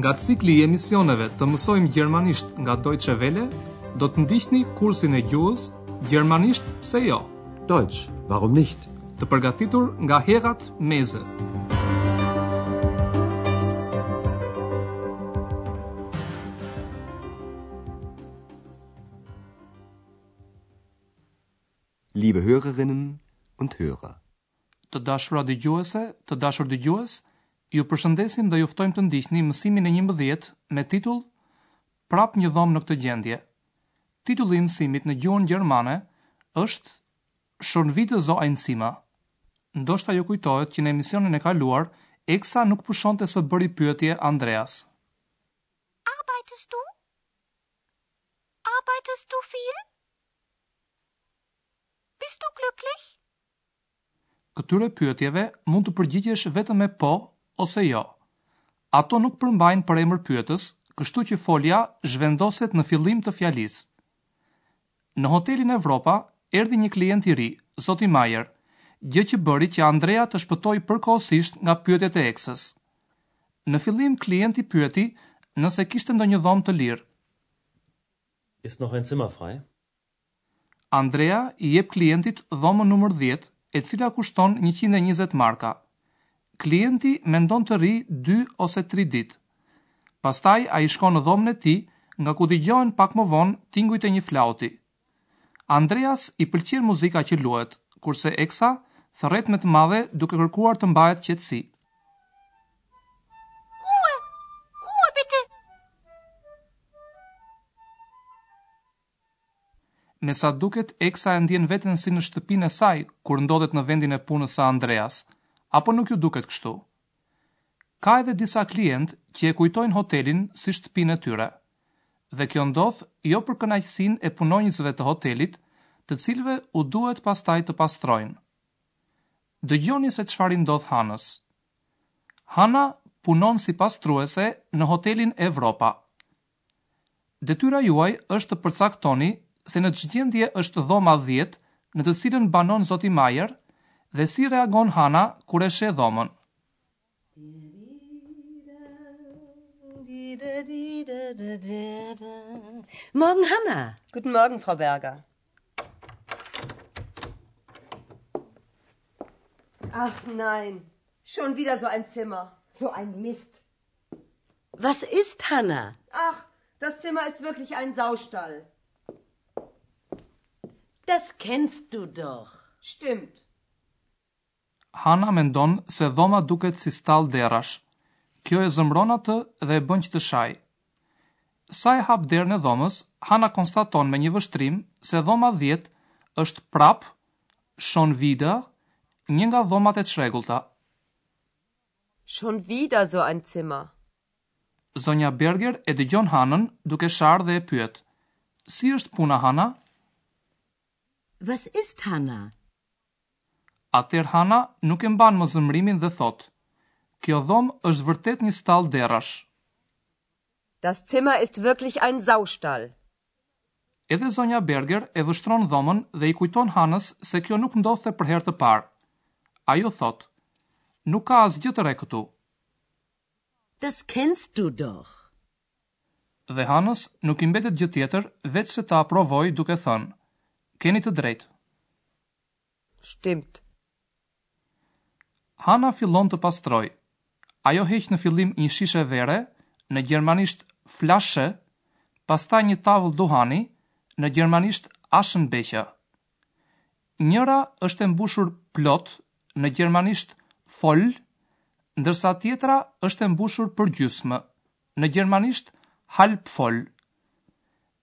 Nga cikli i emisioneve të mësojmë gjermanisht nga Deutsche Welle, do të ndiqni kursin e gjuhës Gjermanisht pse jo? Deutsch, warum nicht? Të përgatitur nga Herrad Meese. Liebe Hörerinnen und Hörer. Të dashura dëgjuese, të dashur dëgjues, ju përshëndesim dhe ju ftojmë të ndiqni mësimin e njëmbëdhjetë me titull Prap një dhomë në këtë gjendje. Titulli i mësimit në gjuhën gjermane është Schon wieder so ein Zimmer. Ndoshta ju kujtohet që në emisionin e kaluar Eksa nuk pushonte së bëri pyetje Andreas. Arbeitest du? Arbeitest du viel? Bist du glücklich? Këtyre pyetjeve mund t'u përgjigjesh vetëm me po ose jo. Ato nuk përmbajnë përemër pyetës, kështu që folja zhvendoset në fillim të fjalisë. Në hotelin Evropa erdhi një klient i ri, zoti Mayer, gjë që bëri që Andrea të shpëtojë përkohësisht nga pyetjet e eksës. Në fillim klienti pyeti nëse kishte ndonjë dhomë të lirë, Ist noch ein Zimmer frei? Andrea i jep klientit dhomën numër dhjetë, e cila kushton njëqind e njëzet marka. Klienti mendon të rrijë dy ose tri ditë. Pastaj ai shkon në dhomën e tij, nga ku dëgjohen pak më vonë tingujt e një flauti, Andreas i pëlqen muzika që luhet, kurse Eksa thërret me të madhe duke kërkuar të mbahet qetësi. Me sa duket, Eksa e ndjen veten si në shtëpinë e saj kur ndodhet në vendin e punës së Andreas. Apo nuk ju duket kështu? Ka edhe disa klientë që e kujtojnë hotelin si shtëpinë e tyre. Dhe kjo ndodh jo për kënaqësinë e punonjësve të hotelit, të cilëve u duhet pastaj të pastrojnë. Dëgjoni se çfarë i ndodh Hanës. Hana punon si pastruese në hotelin Evropa, Detyra juaj është të përcaktoni se në ç'gjendje është dhoma dhjetë në të cilën banon zoti Mayer dhe si reagon Hana kur e sheh dhomën. Morgen, Hana! Guten Morgen, Frau Berger. Ach nein, schon wieder so ein Zimmer, so ein Mist. Was ist, Hanna? Ach, das Zimmer ist wirklich ein Saustall. Das kennst du doch. Stimmt. Hana mendon se dhoma duket si stall derrash. Kjo e zemëron atë dhe e bën që të shajë. Sa e hap derën e dhomës, Hana konstaton me një vështrim se dhoma 10 është prap schon wieder një nga dhomat e çrregullta. Schon wieder so ein Zimmer. Zonja Berger e dëgjon Hanën duke sharë dhe e pyet, Si është puna Hana? Was ist Hana? Atëherë Hana nuk e mban më zemërimin dhe thotë, Kjo dhomë është vërtet një stall derrash. Das Zimmer ist wirklich ein Saustall. Edhe zonja Berger e vështron dhomën dhe i kujton Hanës se kjo nuk ndodhte për herë të parë. Ajo thotë, Nuk ka asgjë të re këtu. Das kennst du doch. Dhe Hanës nuk i mbetet gjë tjetër veçse ta aprovojë duke thënë, Keni të drejtë. Stimmt. Hana fillon të pastrojë. Ajo heq në fillim një shishe vere, në gjermanisht Flasche, pastaj një tavëll duhani, në gjermanisht Aschenbecher. Njëra është e mbushur plot, në gjermanisht Voll, ndërsa tjetra është e mbushur përgjysmë, në gjermanisht Halbvoll.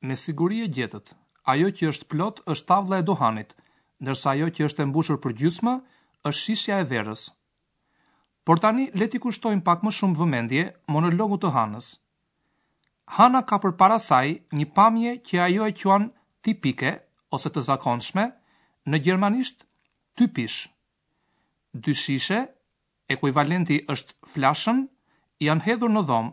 Me siguri e gjetët. Ajo që është plot është tavlla e duhanit, ndërsa ajo që është e mbushur përgjysmë është shishja e verës. Por tani le t'i kushtojmë pak më shumë vëmendje monologut të Hanës. Hana ka përpara saj një pamje që ajo e quan tipike ose të zakonshme, në gjermanisht typisch. Dy shishe, ekuivalenti është Flaschen, janë hedhur në dhomë,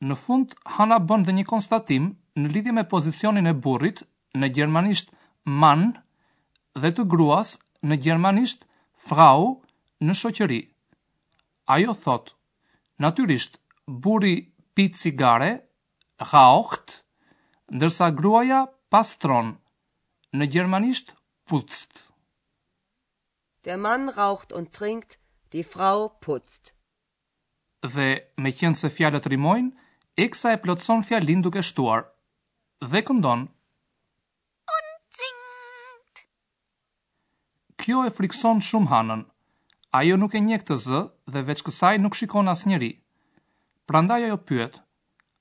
Në fund, Hana bën dhe një konstatim në lidhje me pozicionin e burrit, në gjermanisht Mann, dhe të gruas, në gjermanisht Frau, në shoqëri. Ajo thotë, Natyrisht, burri pi cigare, raucht, ndërsa gruaja pastron, në gjermanisht putzt. Der Mann raucht und trinkt, die Frau putzt. Dhe, meqenëse fjalët rimojnë, Eksa e plotëson fjalinë duke shtuar. Dhe këndon. Und singt! Kjo e frikëson shumë Hanën. Ajo nuk e njeh këtë zë dhe veç kësaj nuk shikon asnjeri. Prandaj ajo pyet,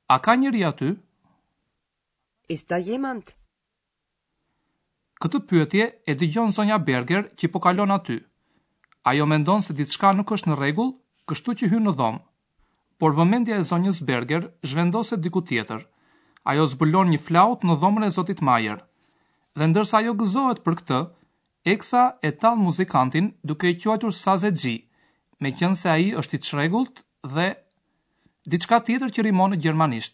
A ka njeri aty? Ist da jemand? Këtë pyetje e dëgjon zonja Berger që po kalon aty. Ajo mendon se diçka nuk është në rregull, kështu që hyn në dhomë. Por vëmendja e zonjës Berger zhvendoset diku tjetër. Ajo zbulon një flaut në dhomën e zotit Mayer. Dhe ndërsa ajo gëzohet për këtë, Eksa e tall muzikantin duke e quajtur Sazexhi, meqenëse ai është i çrregullt dhe diçka tjetër që rimon në gjermanisht.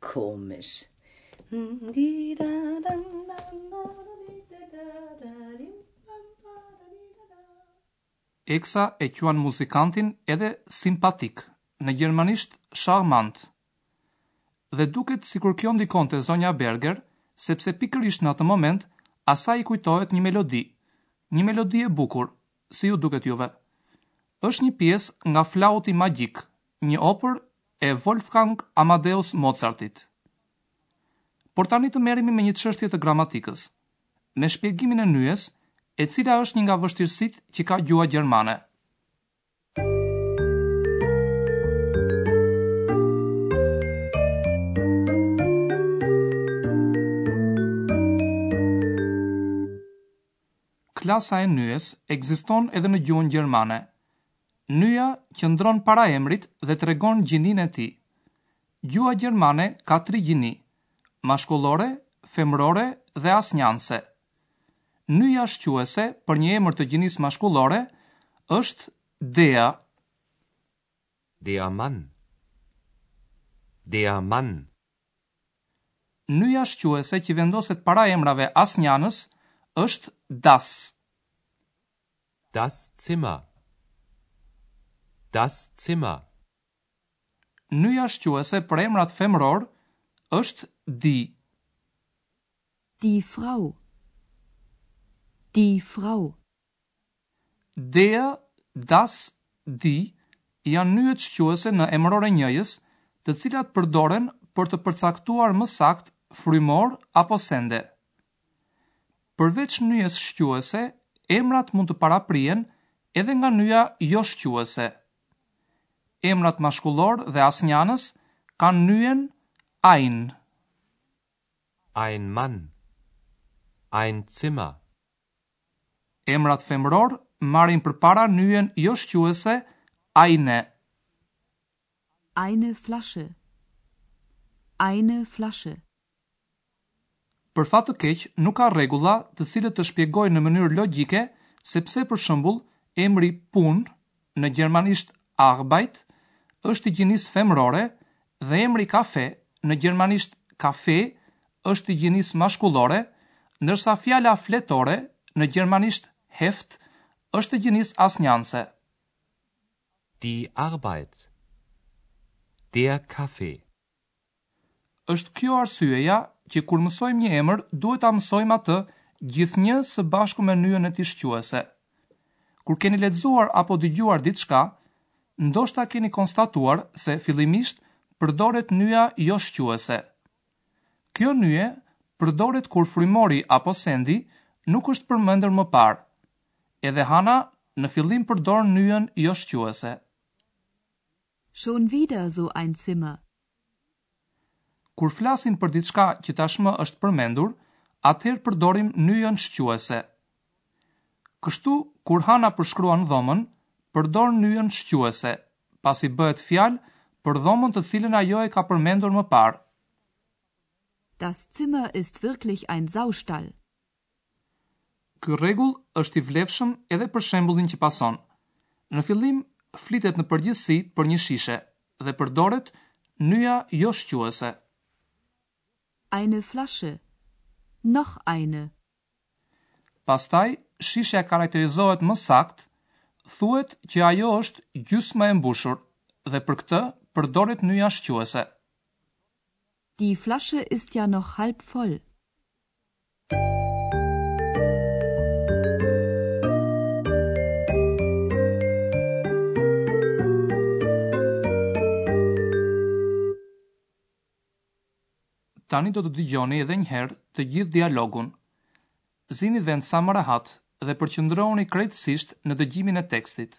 Komisch. Eksa e quan muzikantin edhe simpatik, në gjermanisht charmant. Dhe duket sikur kjo ndikon te zonja Berger, sepse pikërisht në atë moment asaj i kujtohet një melodi, një melodi e bukur, si ju duket juve. Është një pjesë nga flauti magjik, një opër e Wolfgang Amadeus Mozartit. Por tani të merremi me një çështje të gramatikës, me shpjegimin e nyjes, e cila është një nga vështirësitë që ka gjuha gjermane. Klasa e nyjes ekziston edhe në gjuhën gjermane. Nyja qëndron para emrit dhe tregon gjininë e tij. Gjuha gjermane ka tri gjini, mashkullore, femërore dhe asnjanëse. Nyja shquese për një emër të gjinisë mashkullore është der. Der Mann. Der Mann. Nyja shquese që vendoset para emrave asnjanës është das. Das Zimmer. Das Zimmer. Nyja shquese për emrat femërorë është die. Die Frau. Die Frau. Der, das, die janë nyjet shquese në emërore njëjës, të cilat përdoren për të përcaktuar më saktë frymorë apo sende. Përveç nyjes shquese, emrat mund të paraprihen edhe nga nyja joshquese. Emrat mashkullorë dhe asnjanës kanë nyjen ein. Ein Mann. Ein Zimmer. Emrat femërorë marrin përpara nyjen joshquese Eine. Eine Flasche. Eine Flasche. Për fat të keq nuk ka rregulla të cilat të shpjegojnë në mënyrë logjike se pse për shembull emri punë Në gjermanisht Arbeit është i gjinisë femërore dhe emri kafe, në gjermanisht Kaffee, është i gjinisë mashkullore, ndërsa fjala fletore, në gjermanisht Heft, është e gjinisë asnjanëse. Die Arbeit. Der Kaffee. Është kjo arsyeja që kur mësojmë një emër duhet ta mësojmë atë gjithnjë së bashku me nyjën e tij shquese. Kur keni lexuar apo dëgjuar diçka, ndoshta keni konstatuar se fillimisht përdoret nyja joshquese. Kjo nyje përdoret kur frymori apo sendi nuk është përmendur më parë. Edhe Hana në fillim përdor nyjën joshquese. Schon wieder so ein Zimmer. Kur flasim për diçka që tashmë është përmendur, atëherë përdorim nyjën shquese. Kështu, kur Hana përshkruan dhomën, përdor nyjën shquese, pasi bëhet fjalë për dhomën të cilën ajo e ka përmendur më parë. Das Zimmer ist wirklich ein Saustall. Ky rregull është i vlefshëm edhe për shembullin që pason. Në fillim flitet në përgjithësi për një shishe dhe përdoret nyja joshquese. Eine Flasche. Noch eine. Pastaj shishja karakterizohet më saktë, thuhet që ajo është gjysmë e mbushur dhe për këtë përdoret nyja shquese. Die Flasche ist ja noch halb voll. Tani do të dëgjoni edhe një herë të gjithë dialogun. Zini vend sa më rehat dhe përqendrohuni krejtësisht në dëgjimin e tekstit.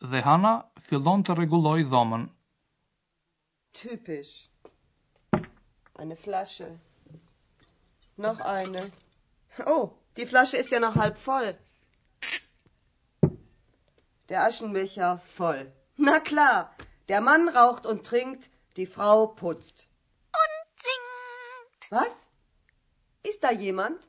Dhe Hana fillon të rregulloj dhomën. Typisch. Eine Flasche. Noch eine. Oh, die Flasche ist ja noch halb voll. Der Aschenbecher voll. Na klar, der Mann raucht und trinkt, die Frau putzt. Und singt. Was? Ist da jemand?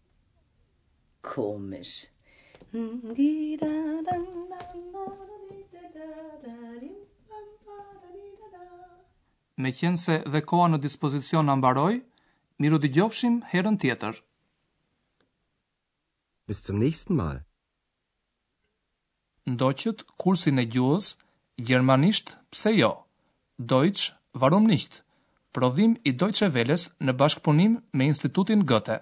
Komisch. Meqenëse dhe koha në dispozicion na mbaroi, mirudëgjofshim herën tjetër. Bis zum nächsten Mal. Ndoqët kursin e gjuhës, Gjermanisht, pse jo? Deutsch, warum nicht? Prodhim i Deutsche Welles në bashkëpunim me Institutin Goethe.